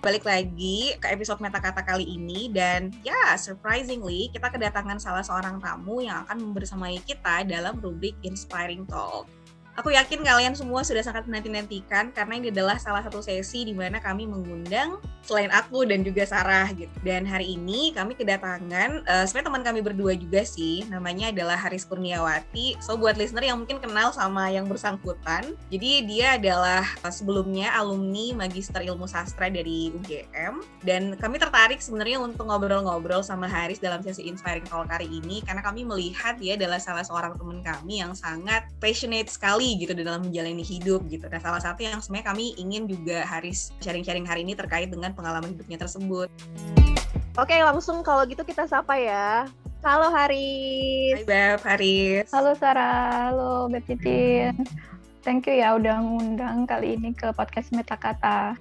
balik lagi ke episode meta kata kali ini dan ya surprisingly kita kedatangan salah seorang tamu yang akan membersamai kita dalam rubrik Inspiring Talk. Aku yakin kalian semua sudah sangat menanti-nantikan karena ini adalah salah satu sesi di mana kami mengundang selain aku dan juga Sarah gitu. Dan hari ini kami kedatangan uh, sebenarnya teman kami berdua juga sih, namanya adalah Haris Kurniawati. So buat listener yang mungkin kenal sama yang bersangkutan, jadi dia adalah uh, sebelumnya alumni Magister Ilmu Sastra dari UGM dan kami tertarik sebenarnya untuk ngobrol-ngobrol sama Haris dalam sesi Inspiring Talk kali ini karena kami melihat dia adalah salah seorang teman kami yang sangat passionate sekali gitu di dalam menjalani hidup gitu. Nah salah satu yang sebenarnya kami ingin juga Haris sharing-sharing hari ini terkait dengan pengalaman hidupnya tersebut. Oke langsung kalau gitu kita sapa ya. Halo Haris. Hai Beb, Haris. Halo Sarah, halo Beb Titin. Thank you ya udah ngundang kali ini ke podcast Metakata.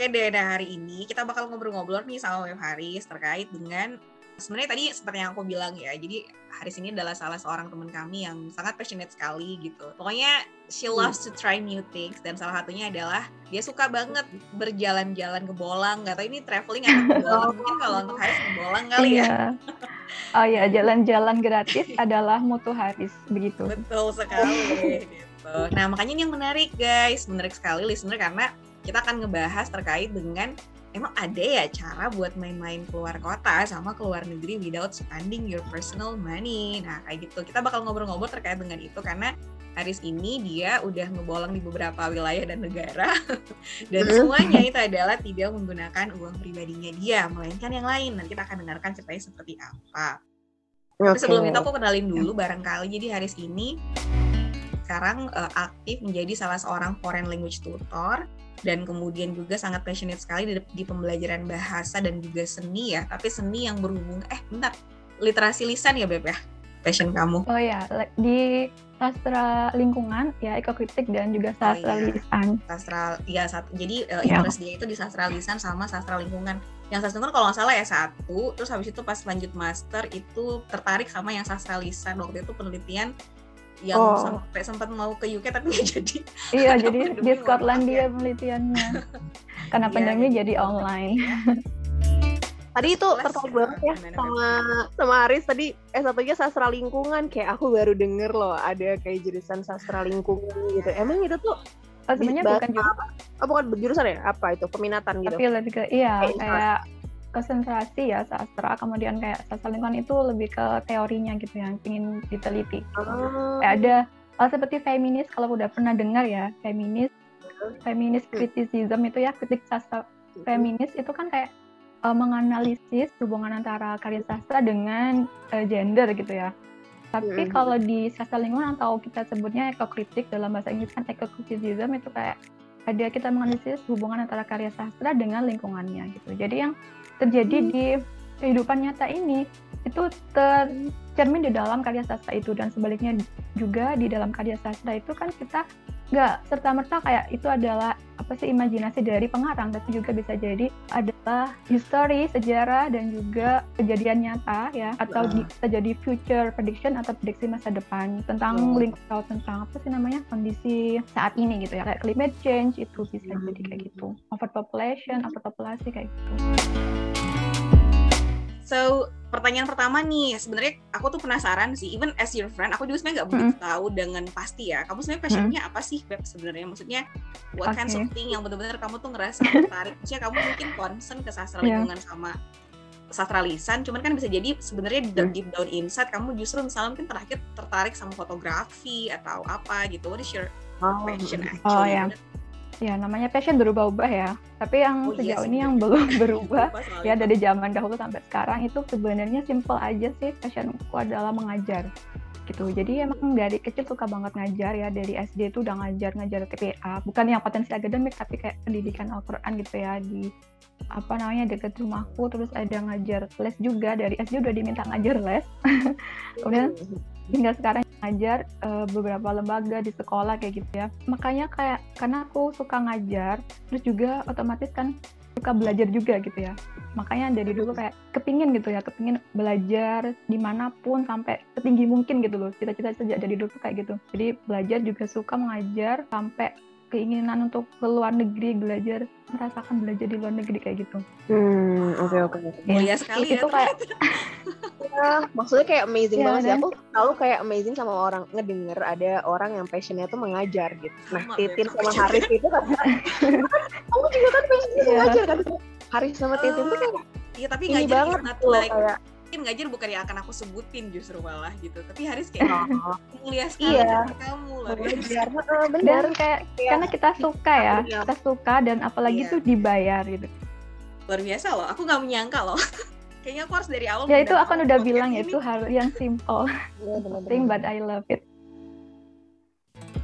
Oke deh, nah hari ini kita bakal ngobrol-ngobrol nih sama Beb Haris terkait dengan sebenarnya tadi seperti yang aku bilang ya jadi Haris ini adalah salah seorang teman kami yang sangat passionate sekali gitu. Pokoknya she hmm. loves to try new things dan salah satunya adalah dia suka banget berjalan-jalan ke Bolang. Nggak tahu ini traveling atau ke Bolang mungkin kalau untuk Haris ke Bolang kali ya. Iya. oh ya jalan-jalan gratis adalah mutu Haris begitu. Betul sekali gitu. Nah makanya ini yang menarik guys. Menarik sekali listener karena kita akan ngebahas terkait dengan emang ada ya cara buat main-main keluar kota sama keluar negeri without spending your personal money. Nah, kayak gitu. Kita bakal ngobrol-ngobrol terkait dengan itu karena Haris ini dia udah ngebolang di beberapa wilayah dan negara dan mm-hmm. semuanya itu adalah tidak menggunakan uang pribadinya dia, melainkan yang lain. Nanti kita akan dengarkan ceritanya seperti apa. Okay. Tapi sebelum itu aku kenalin dulu barangkali jadi Haris ini sekarang uh, aktif menjadi salah seorang foreign language tutor dan kemudian juga sangat passionate sekali di, di pembelajaran bahasa dan juga seni ya. Tapi seni yang berhubung eh bentar. Literasi lisan ya Beb ya? Passion kamu. Oh ya di sastra lingkungan ya ekokritik dan juga sastra oh, iya. lisan. Sastra ya satu jadi uh, interest dia itu di sastra lisan sama sastra lingkungan. Yang sastra lingkungan kalau nggak salah ya satu terus habis itu pas lanjut master itu tertarik sama yang sastra lisan. Waktu itu penelitian yang oh. sampai sempat mau ke UK tapi nggak jadi. Iya, jadi di Scotland dia penelitiannya. Karena iya, pandemi gitu. jadi online. Tadi itu tertarik banget ya sama sama Aris tadi s satunya sastra lingkungan kayak aku baru denger loh ada kayak jurusan sastra lingkungan gitu. Emang itu tuh oh, sebenarnya bukan jurusan apa? Oh, bukan jurusan ya? Apa itu? Peminatan gitu. Tapi lebih ke iya kayak, kayak konsentrasi ya sastra. Kemudian kayak sastra lingkungan itu lebih ke teorinya gitu yang ingin diteliti. Oh. kayak ada hal seperti feminis kalau udah pernah dengar ya feminis feminis criticism itu ya kritik sastra feminis itu kan kayak uh, menganalisis hubungan antara karya sastra dengan uh, gender gitu ya. Tapi kalau di sastra lingkungan atau kita sebutnya ekokritik dalam bahasa Inggris kan ekokriticism itu kayak ada kita menganalisis hubungan antara karya sastra dengan lingkungannya gitu. Jadi yang terjadi hmm. di kehidupan nyata ini itu tercermin di dalam karya sastra itu dan sebaliknya juga di dalam karya sastra itu kan kita nggak serta merta kayak itu adalah apa sih imajinasi dari pengarang tapi juga bisa jadi adalah history sejarah dan juga kejadian nyata ya atau wow. bisa jadi future prediction atau prediksi masa depan tentang wow. link atau tentang apa sih namanya kondisi saat ini gitu ya kayak climate change itu bisa hmm. jadi kayak gitu overpopulation overpopulasi kayak gitu. So pertanyaan pertama nih, sebenarnya aku tuh penasaran sih, even as your friend, aku juga sebenarnya nggak begitu mm. tahu dengan pasti ya. Kamu sebenarnya passionnya mm. apa sih, Beb? Sebenarnya maksudnya what okay. kinds of thing yang benar-benar kamu tuh ngerasa tertarik? Maksudnya kamu mungkin concern ke sastra iya. lingkungan yeah. sama sastra lisan, cuman kan bisa jadi sebenarnya mm. deep down inside kamu justru misalnya mungkin terakhir tertarik sama fotografi atau apa gitu. What is your oh. passion actually? Oh ya. Yeah. Ya, namanya passion berubah-ubah ya. Tapi yang oh, iya sejauh iya, ini yang belum berubah ya dari zaman dahulu sampai sekarang itu sebenarnya simple aja sih passionku adalah mengajar gitu. Jadi emang dari kecil suka banget ngajar ya dari SD itu udah ngajar ngajar TPA. Bukan yang potensi akademik tapi kayak pendidikan Al-Qur'an gitu ya di apa namanya dekat rumahku terus ada ngajar les juga dari SD udah diminta ngajar les. Kemudian hingga sekarang ngajar uh, beberapa lembaga di sekolah kayak gitu ya makanya kayak karena aku suka ngajar terus juga otomatis kan suka belajar juga gitu ya makanya dari dulu kayak kepingin gitu ya kepingin belajar di mana pun sampai setinggi mungkin gitu loh cita-cita sejak dari dulu kayak gitu jadi belajar juga suka mengajar sampai keinginan untuk ke luar negeri belajar merasakan belajar di luar negeri kayak gitu. Hmm, oke oke oke. Mulia sekali itu ya. kayak Ya, maksudnya kayak amazing Iya, banget sih. dan- Aku selalu kayak amazing sama orang ngedenger ada orang yang passionnya tuh mengajar gitu. Nah, Sama, Titin sama. Haris itu kan kamu juga kan passionnya Iya. mengajar kan. Haris sama Titin tuh kayak Iya tapi ini ngajar banget not gitu loh like kayak mungkin ngajar bukan yang akan aku sebutin justru malah gitu. Tapi Haris kayak oh, mulia sekali Iya. kamu. Heeh, bener. dan kayak Kayak- karena kita suka ya, Iya. kita suka dan apalagi Iya. tuh dibayar gitu. Luar biasa loh. Aku nggak menyangka loh. Kayaknya aku harus dari awal. Ya itu aku kamu udah bilang ya ini. itu hal yang simple Iya, bener-bener. thing but I love it.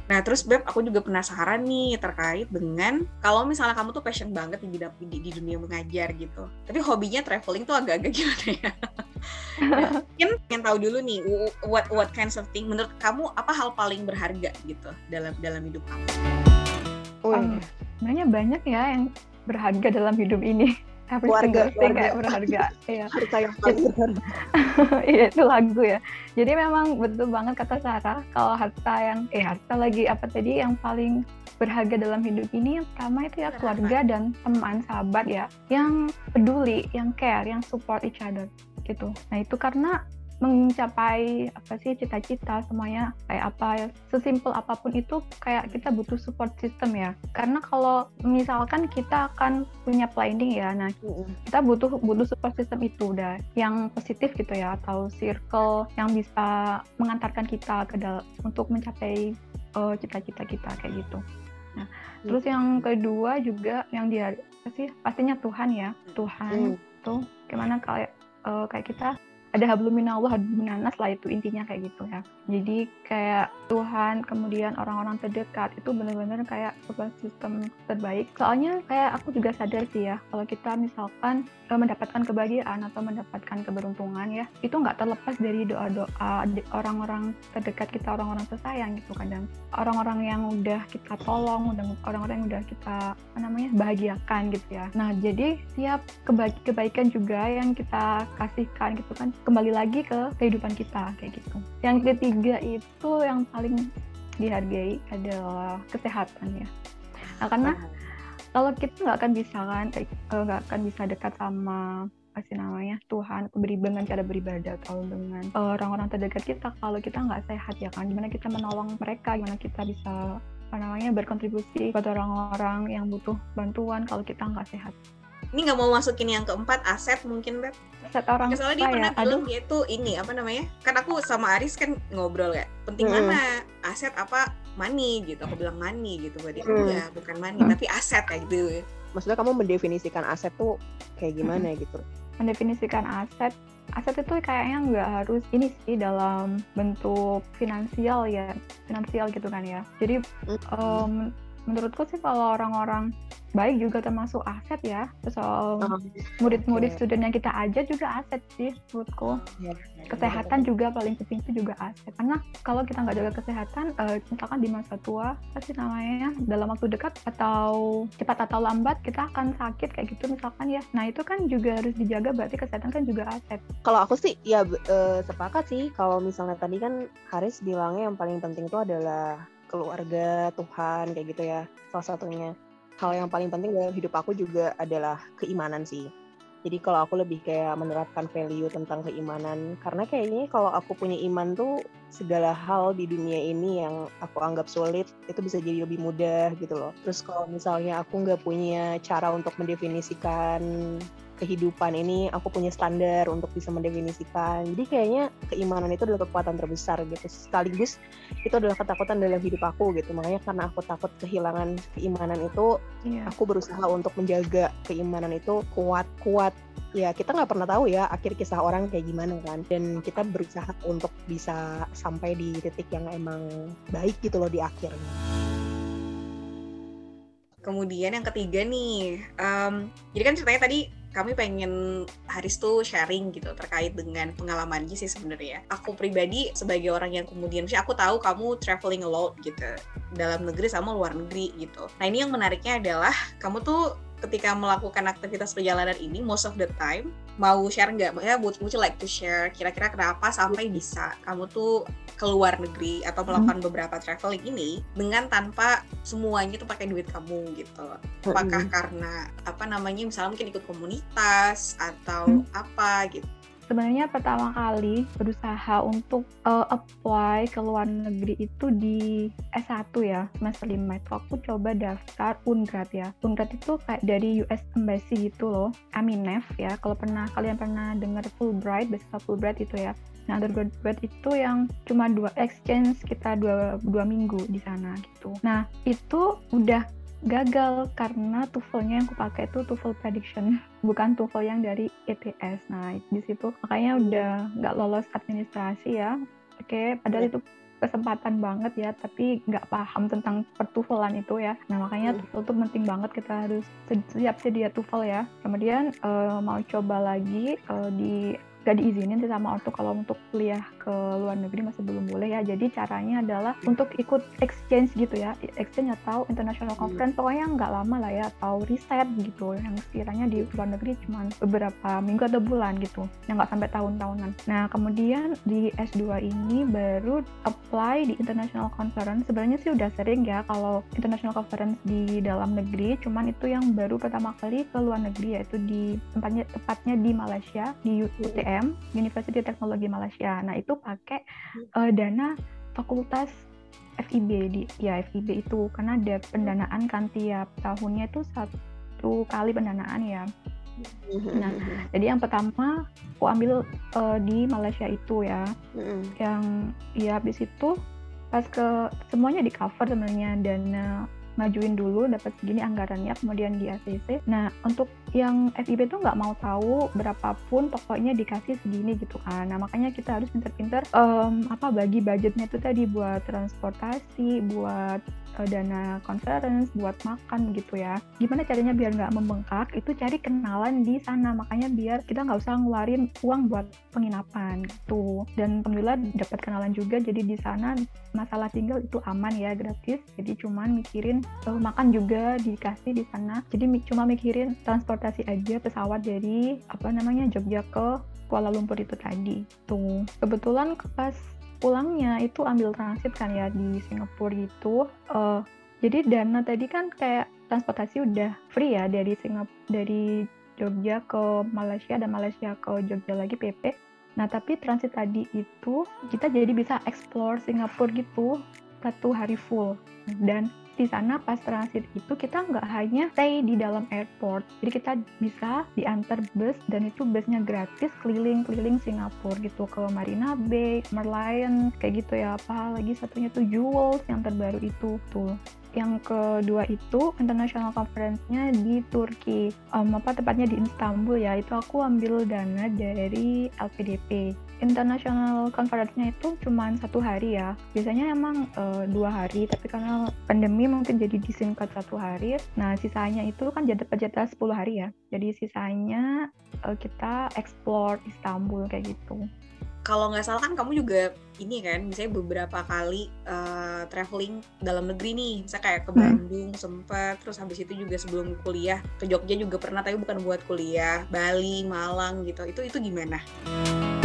Nah, terus Beb, aku juga penasaran nih terkait dengan kalau misalnya kamu tuh passion banget di bidang di, di dunia mengajar gitu. Tapi hobinya traveling tuh agak-agak gimana ya? nah, mungkin pengen tahu dulu nih what what kinds of thing menurut kamu apa hal paling berharga gitu dalam dalam hidup kamu? Wih, Um, sebenarnya banyak ya yang berharga dalam hidup ini. Every Keluarga, keluarga. kayak berharga. Iya. harta yang paling berharga. Iya itu lagu ya. Jadi memang betul banget kata Sarah kalau harta yang eh harta lagi apa tadi yang paling berharga dalam hidup ini yang pertama itu ya keluarga dan teman sahabat ya yang peduli, yang care, yang support each other gitu. Nah itu karena mencapai apa sih cita-cita semuanya kayak apa ya sesimpel apa pun itu kayak kita butuh support system ya. Karena kalau misalkan kita akan punya planning ya nah kita butuh butuh support system itu udah yang positif gitu ya atau circle yang bisa mengantarkan kita ke dal- untuk mencapai eh, cita-cita kita kayak gitu. Nah, terus yang kedua juga yang dia sih pastinya Tuhan ya. Tuhan Hmm. tuh gimana kayak eh, kayak kita ada hablum minallah hablum minanas lah itu intinya kayak gitu ya. Jadi kayak Tuhan kemudian orang-orang terdekat itu benar-benar kayak support system terbaik. Soalnya kayak aku juga sadar sih ya kalau kita misalkan eh, mendapatkan kebahagiaan atau mendapatkan keberuntungan ya itu nggak terlepas dari doa-doa orang-orang terdekat kita orang-orang tersayang gitu kadang. Orang-orang yang udah kita tolong orang-orang yang udah kita apa namanya bahagiakan gitu ya. Nah jadi siap keba- kebaikan juga yang kita kasihkan gitu kan kembali lagi ke kehidupan kita kayak gitu. Yang ketiga itu yang paling dihargai adalah kesehatan ya. Nah karena kalau kita nggak akan bisa kan eh, nggak akan bisa dekat sama apa sih namanya Tuhan beri dengan cara beribadah atau dengan orang-orang terdekat kita kalau kita nggak sehat ya kan? Gimana kita menolong mereka? Gimana kita bisa apa namanya berkontribusi kepada orang-orang yang butuh bantuan kalau kita nggak sehat Ini nggak mau masukin yang keempat aset mungkin Beb. set orang Ya, soalnya dia tua pernah ya aduh bilang dia tuh ini apa namanya? Kan aku sama Aris kan ngobrol ya. Penting Mm-mm. mana? Aset apa money gitu. Aku bilang money gitu buat dia. Mm. Enggak, bukan money, tapi aset kayak gitu. Maksudnya kamu mendefinisikan aset tuh kayak gimana gitu? mendefinisikan aset aset itu kayaknya nggak harus ini sih dalam bentuk finansial ya finansial gitu kan ya jadi Hmm. Menurutku sih kalau orang-orang baik juga termasuk aset ya. Um, Oh, murid-murid oke. student yang kita ajar juga aset sih menurutku. Kesehatan juga paling penting itu juga aset. Karena kalau kita nggak jaga kesehatan eh, misalkan di masa tua pasti namanya dalam waktu dekat atau cepat atau lambat kita akan sakit kayak gitu misalkan ya. Nah itu kan juga harus dijaga berarti kesehatan kan juga aset. Kalau aku sih ya eh, sepakat sih. Kalau misalnya tadi kan Haris bilangnya yang paling penting itu adalah keluarga, Tuhan kayak gitu ya. Salah satunya. Hal yang paling penting dalam hidup aku juga adalah keimanan sih. Jadi kalau aku lebih kayak menerapkan value tentang keimanan karena kayaknya kalau aku punya iman tuh segala hal di dunia ini yang aku anggap sulit itu bisa jadi lebih mudah gitu loh. Terus kalau misalnya aku nggak punya cara untuk mendefinisikan kehidupan ini aku punya standar untuk bisa mendefinisikan. Jadi kayaknya keimanan itu adalah kekuatan terbesar gitu. Sekaligus itu adalah ketakutan dalam hidup aku gitu. Makanya karena aku takut kehilangan keimanan itu, iya aku berusaha untuk menjaga keimanan itu kuat-kuat. Ya kita nggak pernah tahu ya akhir kisah orang kayak gimana kan. Dan kita berusaha untuk bisa sampai di titik yang emang baik gitu loh di akhirnya. Kemudian yang ketiga nih, em, jadi kan ceritanya tadi kami pengen Haris tuh sharing gitu terkait dengan pengalamannya sih sebenarnya. Aku pribadi sebagai orang yang kemudian, sih aku tahu kamu traveling a lot gitu dalam negeri sama luar negeri gitu. Nah ini yang menariknya adalah kamu tuh ketika melakukan aktivitas perjalanan ini most of the time mau share nggak? Ya, would, would you like to share kira-kira kenapa sampai bisa kamu tuh keluar negeri atau hmm. melakukan hmm. beberapa traveling ini dengan tanpa semuanya tuh pakai duit kamu gitu. Apakah hmm. karena apa namanya misalnya mungkin ikut komunitas atau hmm. apa gitu? Sebenarnya pertama kali berusaha untuk uh, apply ke luar negeri itu di S1 ya semester 5 itu aku coba daftar Ungrad ya. Ungrad itu kayak dari US Embassy gitu loh. Aminef ya. Kalau pernah kalian pernah dengar Fulbright beasiswa Fulbright itu ya. Nah, undergraduate itu yang cuma dua exchange kita dua, dua minggu di sana gitu. Nah, itu udah gagal karena TOEFL-nya yang aku pakai itu TOEFL prediction bukan TOEFL yang dari ETS nah di situ makanya udah nggak lolos administrasi ya oke padahal iya. itu kesempatan banget ya tapi nggak paham tentang pertufelan itu ya nah makanya hmm. TOEFL itu penting banget kita harus siap sedia TOEFL ya kemudian uh, mau coba lagi uh, di gak diizinin sih sama ortu kalau untuk kuliah ke luar negeri masih belum boleh ya. Jadi caranya adalah untuk ikut exchange gitu ya, exchange atau international hmm. conference. Pokoknya nggak lama lah ya, atau riset gitu yang sekiranya di luar negeri cuma beberapa minggu atau bulan gitu, yang nggak sampai tahun-tahunan. Nah kemudian di S2 ini baru apply di international conference. Sebenarnya sih udah sering ya kalau international conference di dalam negeri, cuman itu yang baru pertama kali ke luar negeri yaitu di tempatnya tepatnya di Malaysia di UTM UTM, University Teknologi Malaysia. Nah, itu pakai uh, dana fakultas FIB di ya FIB itu karena ada pendanaan kan tiap tahunnya itu satu kali pendanaan ya. Nah, jadi yang pertama aku ambil uh, di Malaysia itu ya. Yang ya habis itu pas ke semuanya di cover sebenarnya dana majuin dulu dapat segini anggarannya kemudian di ACC nah untuk yang FIB tuh nggak mau tahu berapapun pokoknya dikasih segini gitu kan. Nah makanya kita harus pinter-pinter um, apa bagi budgetnya tuh tadi buat transportasi buat uh, dana conference buat makan gitu ya. Gimana caranya biar nggak membengkak? Itu cari kenalan di sana. Makanya biar kita nggak usah ngeluarin uang buat penginapan gitu. Dan alhamdulillah dapat kenalan juga. Jadi di sana masalah tinggal itu aman ya gratis. Jadi cuman mikirin uh, makan juga dikasih di sana. Jadi cuma mikirin transportasi aja pesawat dari apa namanya Jogja ke Kuala Lumpur itu tadi tuh. Kebetulan pas pulangnya itu ambil transit kan ya di Singapura itu. Uh, jadi dana tadi kan kayak transportasi udah free ya dari Singapura dari Jogja ke Malaysia dan Malaysia ke Jogja lagi PP nah tapi transit tadi itu kita jadi bisa explore Singapura gitu satu hari full. Dan di sana pas transit itu kita nggak hanya stay di dalam airport. Jadi kita bisa diantar bus dan itu busnya gratis keliling-keliling Singapura gitu. Ke Marina Bay, Merlion kayak gitu ya. Apa lagi satunya tuh Jewels yang terbaru itu tuh. Yang kedua itu international conference-nya di Turki. Um, apa tepatnya di Istanbul ya. Itu aku ambil dana dari LPDP international conference-nya itu cuma satu hari ya biasanya emang uh, dua hari tapi karena pandemi mungkin jadi disingkat satu hari nah sisanya itu kan jadwal jadwal 10 hari ya jadi sisanya uh, kita explore Istanbul kayak gitu kalau nggak salah kan kamu juga ini kan misalnya beberapa kali uh, traveling dalam negeri nih misalnya kayak ke hmm. Bandung hmm. sempat terus habis itu juga sebelum kuliah ke Jogja juga pernah tapi bukan buat kuliah Bali Malang gitu itu itu gimana? itu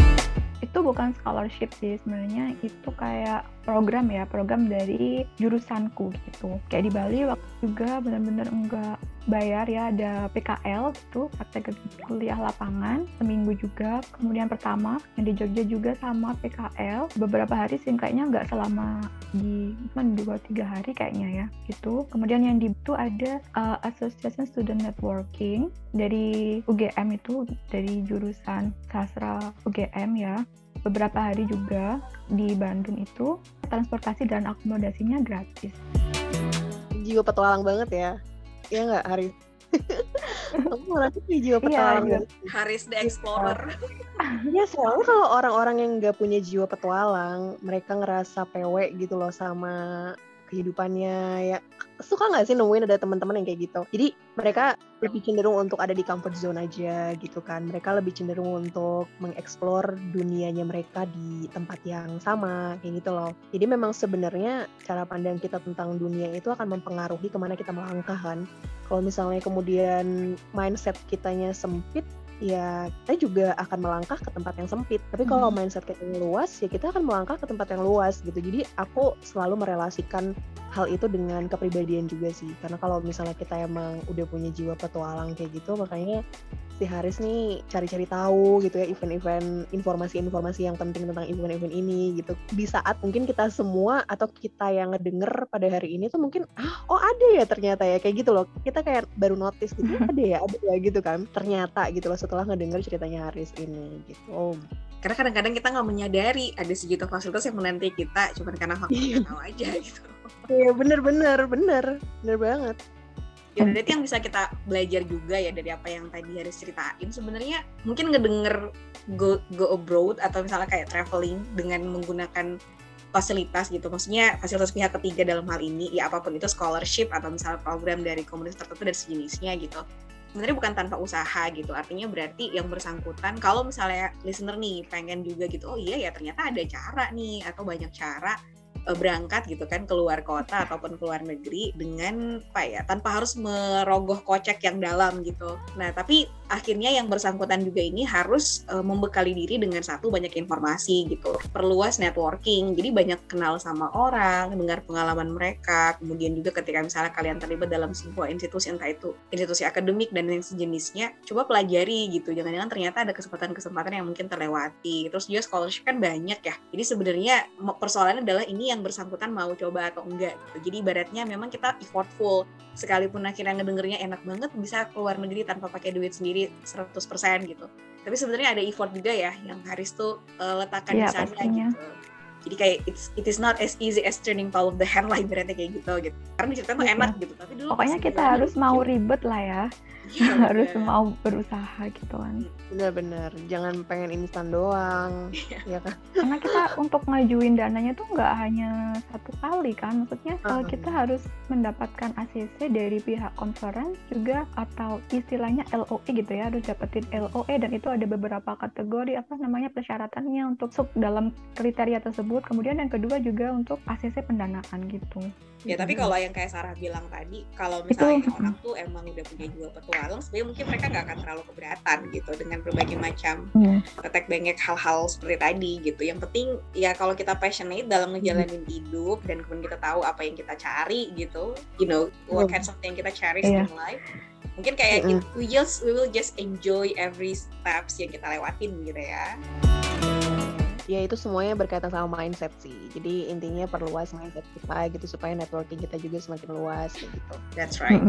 bukan scholarship sih sebenarnya. Itu kayak program ya program dari jurusanku gitu. Kayak di Bali waktu juga benar-benar enggak bayar ya ada PKL itu praktek kuliah lapangan seminggu juga. Kemudian pertama yang di Jogja juga sama PKL beberapa hari sih kayaknya nggak selama di cuma dua tiga hari kayaknya ya gitu. Kemudian yang di itu ada uh, Association Student Networking dari UGM itu dari jurusan sastra UGM ya beberapa hari juga di Bandung itu transportasi dan akomodasinya gratis. Jiwa petualang banget ya. Ya nggak Haris? Kamu merasa sih jiwa iya, petualang iya, Haris the Explorer. Ya selalu kalau orang-orang yang nggak punya jiwa petualang mereka ngerasa pewek gitu loh sama kehidupannya ya. Suka nggak sih nemuin ada teman-teman yang kayak gitu? Jadi mereka lebih cenderung untuk ada di comfort zone aja gitu kan. Mereka lebih cenderung untuk mengeksplor dunianya mereka di tempat yang sama kayak gitu loh. Jadi memang sebenarnya cara pandang kita tentang dunia itu akan mempengaruhi ke mana kita melangkah kan. Kalau misalnya kemudian mindset kitanya sempit ya kita juga akan melangkah ke tempat yang sempit. Tapi kalau Hmm. mindset kita yang luas, ya kita akan melangkah ke tempat yang luas gitu. Jadi aku selalu merelasikan hal itu dengan kepribadian juga sih. Karena kalau misalnya kita emang udah punya jiwa petualang kayak gitu, makanya si Haris nih cari-cari tahu gitu ya event-event informasi-informasi yang penting tentang event-event ini gitu. Di saat mungkin kita semua atau kita yang ngedenger pada hari ini tuh mungkin ah oh ada ya ternyata ya kayak gitu loh. Kita kayak baru notice gitu ada ya ada ya gitu kan. Ternyata gitu loh setelah ngedenger ceritanya Haris ini gitu. Oh, Karena kadang-kadang kita nggak menyadari ada sejuta fasilitas yang menanti kita, cuman karena faktor Iya. nggak tahu aja gitu. Iya bener-bener bener bener banget. Ya berarti yang bisa kita belajar juga ya dari apa yang tadi Haris ceritain. Sebenarnya mungkin ngedenger go go abroad atau misalnya kayak traveling dengan menggunakan fasilitas gitu. Maksudnya fasilitas pihak ketiga dalam hal ini ya apa pun itu scholarship atau misalnya program dari komunitas tertentu dan sejenisnya gitu. Sebenarnya bukan tanpa usaha gitu. Artinya berarti yang bersangkutan kalau misalnya listener nih pengen juga gitu oh iya ya ternyata ada cara nih atau banyak cara berangkat gitu kan keluar kota ataupun keluar negeri dengan apa ya tanpa harus merogoh kocek yang dalam gitu. Nah tapi akhirnya yang bersangkutan juga ini harus eh, membekali diri dengan satu banyak informasi gitu, perluas networking, jadi banyak kenal sama orang, dengar pengalaman mereka, kemudian juga ketika misalnya kalian terlibat dalam sebuah institusi entah itu institusi akademik dan yang sejenisnya, coba pelajari gitu, jangan-jangan ternyata ada kesempatan-kesempatan yang mungkin terlewati. Terus juga scholarship kan banyak ya, jadi sebenarnya persoalannya adalah ini yang bersangkutan mau coba atau enggak gitu. Jadi ibaratnya memang kita effortful sekalipun akhirnya ngedengernya enak banget bisa keluar negeri tanpa pakai duit sendiri 100% gitu. Tapi sebenarnya ada effort juga ya yang Haris tuh eh, letakkan di Iya, sana pastinya. gitu. Jadi kayak it's, it is not as easy as turning palm of the hand lah ibaratnya kayak gitu gitu. Karena di cerita tuh Iya. enak gitu. Tapi dulu Pokoknya kita harus mau mungkin- ribet lah ya, Iya, harus bener. mau berusaha gitu kan. Bener-bener jangan pengen instan doang. ya kan? Karena kita untuk ngajuin dananya tuh nggak hanya satu kali kan, maksudnya eh, kita harus mendapatkan ACC dari pihak conference juga atau istilahnya LOE gitu ya, harus dapetin LOE dan itu ada beberapa kategori apa namanya persyaratannya untuk masuk dalam kriteria tersebut. Kemudian yang kedua juga untuk ACC pendanaan gitu. Ya tapi Mm-mm. kalau yang kayak Sarah bilang tadi, kalau Itu, misalnya mm-mm. orang tuh emang udah punya jiwa petualang, sebenarnya mungkin mereka nggak akan terlalu keberatan gitu dengan berbagai macam Hmm. tetek bengek hal-hal seperti tadi gitu. Yang penting ya kalau kita passionate dalam ngejalanin hidup dan kemudian kita tahu apa yang kita cari gitu, you know what Hmm. kinds of thing kita cherish Iya. in life. Mungkin kayak Mm-mm. it- we just we will just enjoy every steps yang kita lewatin gitu ya. Ya itu semuanya berkaitan sama mindset sih. Jadi intinya perluas mindset kita gitu supaya networking kita juga semakin luas gitu. That's right.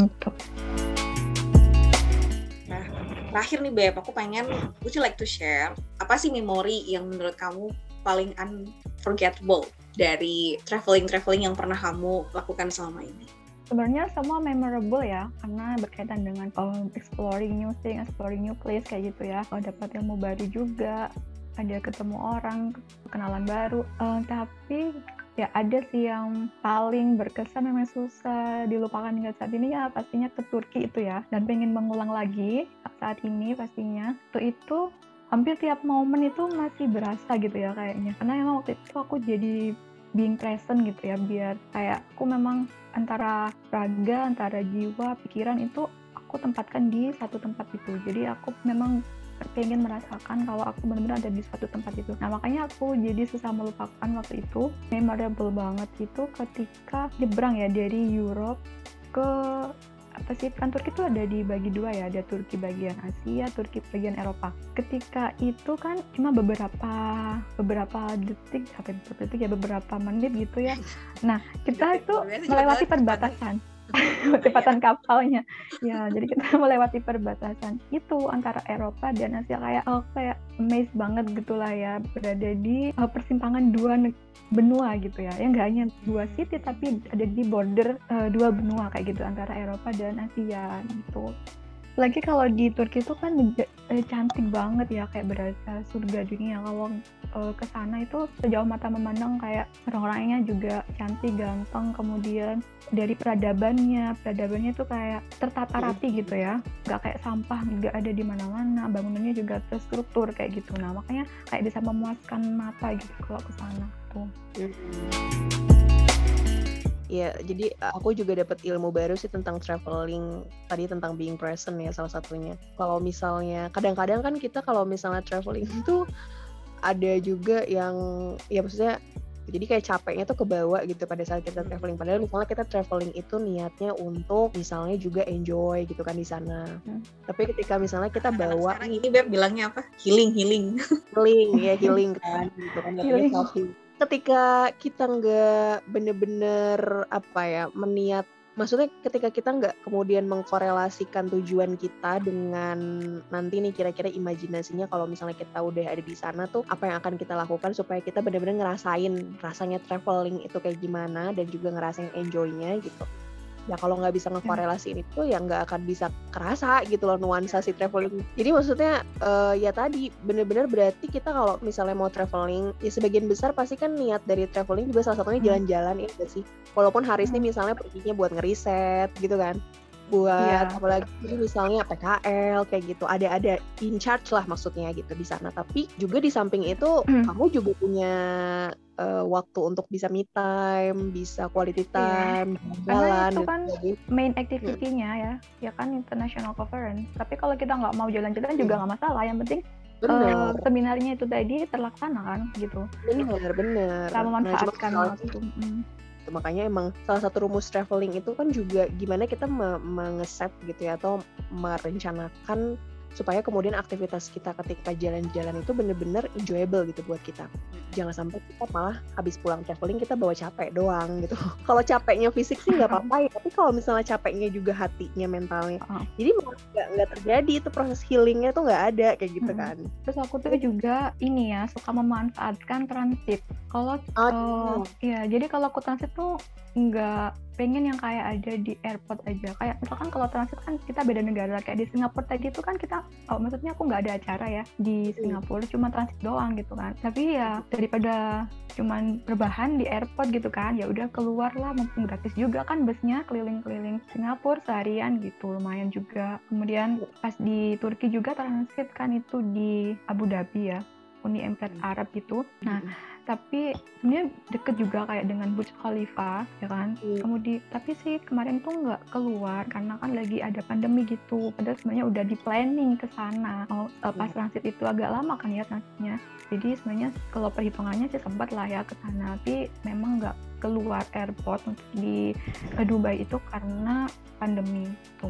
Nah, terakhir nih Beb, aku pengen would you like to share apa sih memori yang menurut kamu paling unforgettable dari traveling-traveling yang pernah kamu lakukan selama ini? Sebenarnya semua memorable ya, karena berkaitan dengan um, exploring new thing, exploring new place kayak gitu ya. Oh, dapat ilmu baru juga, ada ketemu orang, kenalan baru. Eh, tapi ya ada sih yang paling berkesan memang susah dilupakan hingga saat ini ya pastinya ke Turki itu ya. Dan pengen mengulang lagi saat ini pastinya. Itu itu hampir tiap momen itu masih berasa gitu ya kayaknya. Karena emang waktu itu aku jadi being present gitu ya biar kayak aku memang antara raga, antara jiwa, pikiran itu aku tempatkan di satu tempat itu. Jadi aku memang pengen merasakan kalau aku benar-benar ada di suatu tempat itu. Nah makanya aku jadi susah melupakan waktu itu. Memorable banget itu ketika nyebrang ya dari Europe ke apa sih kan Turki itu ada dibagi dua ya ada Turki bagian Asia Turki bagian Eropa ketika itu kan cuma beberapa beberapa detik sampai beberapa detik ya beberapa menit gitu ya nah kita itu biasanya melewati perbatasan kecepatan kapalnya. Ya jadi kita melewati perbatasan itu antara Eropa dan Asia. Kayak oh kayak amazed banget gitulah ya berada di uh, persimpangan dua benua gitu ya. Yang nggak hanya dua city tapi ada di border uh, dua benua kayak gitu antara Eropa dan Asia gitu lagi kalau di Turki itu kan eh, cantik banget ya kayak berasa surga dunia. Kalau eh, ke sana itu sejauh mata memandang kayak orang-orangnya juga cantik ganteng kemudian dari peradabannya. Peradabannya tuh kayak tertata rapi gitu ya. Nggak kayak sampah nggak ada di mana-mana. Bangunannya juga terstruktur kayak gitu. Nah makanya kayak bisa memuaskan mata gitu kalau ke sana tuh ya jadi aku juga dapat ilmu baru sih tentang traveling tadi tentang being present ya salah satunya. Kalau misalnya kadang-kadang kan kita kalau misalnya traveling itu ada juga yang ya maksudnya jadi kayak capeknya tuh kebawa gitu pada saat kita traveling. Padahal misalnya kita traveling itu niatnya untuk misalnya juga enjoy gitu kan di sana. Hmm. tapi ketika misalnya kita bawa Sekarang ini beb bilangnya apa? Healing healing. Healing ya healing kan gitu kan healing. Ketika kita nggak bener-bener apa ya meniat maksudnya ketika kita nggak kemudian mengkorelasikan tujuan kita dengan nanti nih kira-kira imajinasinya kalau misalnya kita udah ada di sana tuh apa yang akan kita lakukan supaya kita benar-benar ngerasain rasanya traveling itu kayak gimana dan juga ngerasain enjoynya gitu ya kalau nggak bisa ngekorelasiin itu ya nggak akan bisa kerasa gitu loh nuansa si traveling jadi maksudnya uh, ya tadi bener-bener berarti kita kalau misalnya mau traveling ya sebagian besar pasti kan niat dari traveling juga salah satunya hmm. jalan-jalan ya gak sih walaupun Haris nih hmm. misalnya perginya buat ngeriset gitu kan buat yeah. apalagi misalnya PKL kayak gitu ada ada in charge lah maksudnya gitu di sana tapi juga di samping itu mm. kamu juga punya uh, waktu untuk bisa me time bisa quality iya. time yeah. jalan itu kan gitu. main activity-nya ya ya kan international conference tapi kalau kita nggak mau jalan-jalan juga hmm. nggak masalah yang penting Uh, seminarnya itu tadi terlaksana kan gitu. Benar, benar. Kita memanfaatkan nah, waktu. Mm makanya emang salah satu rumus traveling itu kan juga gimana kita mengeset gitu ya atau merencanakan supaya kemudian aktivitas kita ketika jalan-jalan itu bener-bener enjoyable gitu buat kita. Jangan sampai kita malah habis pulang traveling kita bawa capek doang gitu. kalau capeknya fisik sih nggak apa-apa ya, tapi kalau misalnya capeknya juga hatinya, mentalnya, jadi nggak nggak terjadi itu proses healingnya tuh nggak ada kayak gitu hmm. kan. Terus aku tuh juga ini ya suka memanfaatkan transit. Kalau oh, uh, ya jadi kalau aku transit tuh nggak pengen yang kayak ada di airport aja. Kayak misalkan kalau transit kan kita beda negara. Kayak di Singapura tadi itu kan kita oh maksudnya aku nggak ada acara ya di Singapura cuma transit doang gitu kan. Tapi ya daripada cuman berbahan di airport gitu kan ya udah keluar lah mumpung gratis juga kan busnya keliling-keliling Singapura seharian gitu lumayan juga. Kemudian pas di Turki juga transit kan itu di Abu Dhabi ya Uni Emirat Arab gitu. Nah, tapi sebenarnya deket juga kayak dengan Burj Khalifa ya kan hmm. kemudian tapi sih kemarin tuh nggak keluar karena kan lagi ada pandemi gitu padahal sebenarnya udah di planning ke sana oh, pas hmm. transit itu agak lama kan ya transitnya jadi sebenarnya kalau perhitungannya sih sempat lah ya ke sana tapi memang nggak keluar airport untuk di ke Dubai itu karena pandemi tuh.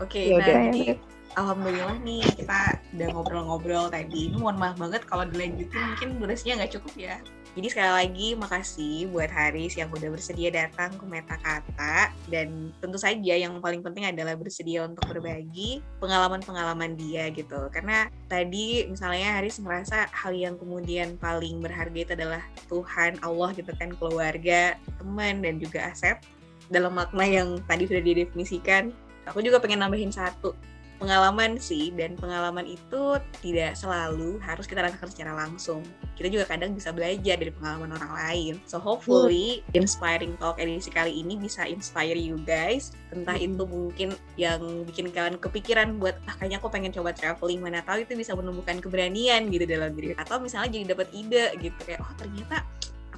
Oke, okay, ya nah jadi alhamdulillah nih kita udah ngobrol-ngobrol tadi. Ini mohon maaf banget kalau dilanjutin mungkin durasinya nggak cukup ya. Jadi sekali lagi makasih buat Haris yang udah bersedia datang ke Meta Kata dan tentu saja yang paling penting adalah bersedia untuk berbagi pengalaman-pengalaman dia gitu. Karena tadi misalnya Haris merasa hal yang kemudian paling berharga itu adalah Tuhan, Allah gitu kan, keluarga, teman dan juga aset dalam makna yang tadi sudah didefinisikan. Aku juga pengen nambahin satu pengalaman sih dan pengalaman itu tidak selalu harus kita rasakan secara langsung. Kita juga kadang bisa belajar dari pengalaman orang lain. So hopefully inspiring talk edisi kali ini bisa inspire you guys. Entah hmm. itu mungkin yang bikin kalian kepikiran buat ah kayaknya aku pengen coba traveling. Mana tahu itu bisa menumbuhkan keberanian gitu dalam diri. Atau misalnya jadi dapat ide gitu kayak oh ternyata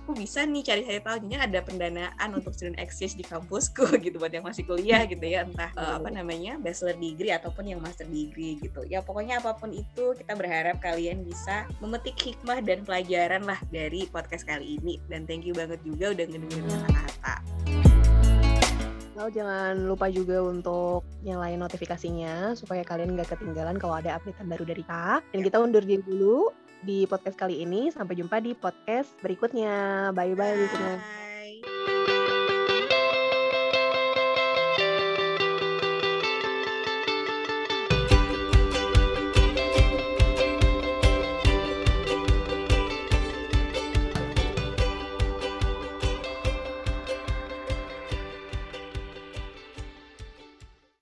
aku bisa nih cari-cari tahu. Jadi ada pendanaan untuk student exchange di kampusku gitu buat yang masih kuliah gitu ya. Entah uh, apa namanya bachelor degree ataupun yang master degree gitu. Ya pokoknya apa pun itu kita berharap kalian bisa memetik hikmah dan pelajaran lah dari podcast kali ini. Dan thank you banget juga udah ngedengerin kata-kata Lalu jangan lupa juga untuk nyalain notifikasinya supaya kalian nggak ketinggalan kalau ada update baru dari kita. Dan kita undur diri dulu di podcast kali ini. Sampai jumpa di podcast berikutnya. Bye-bye.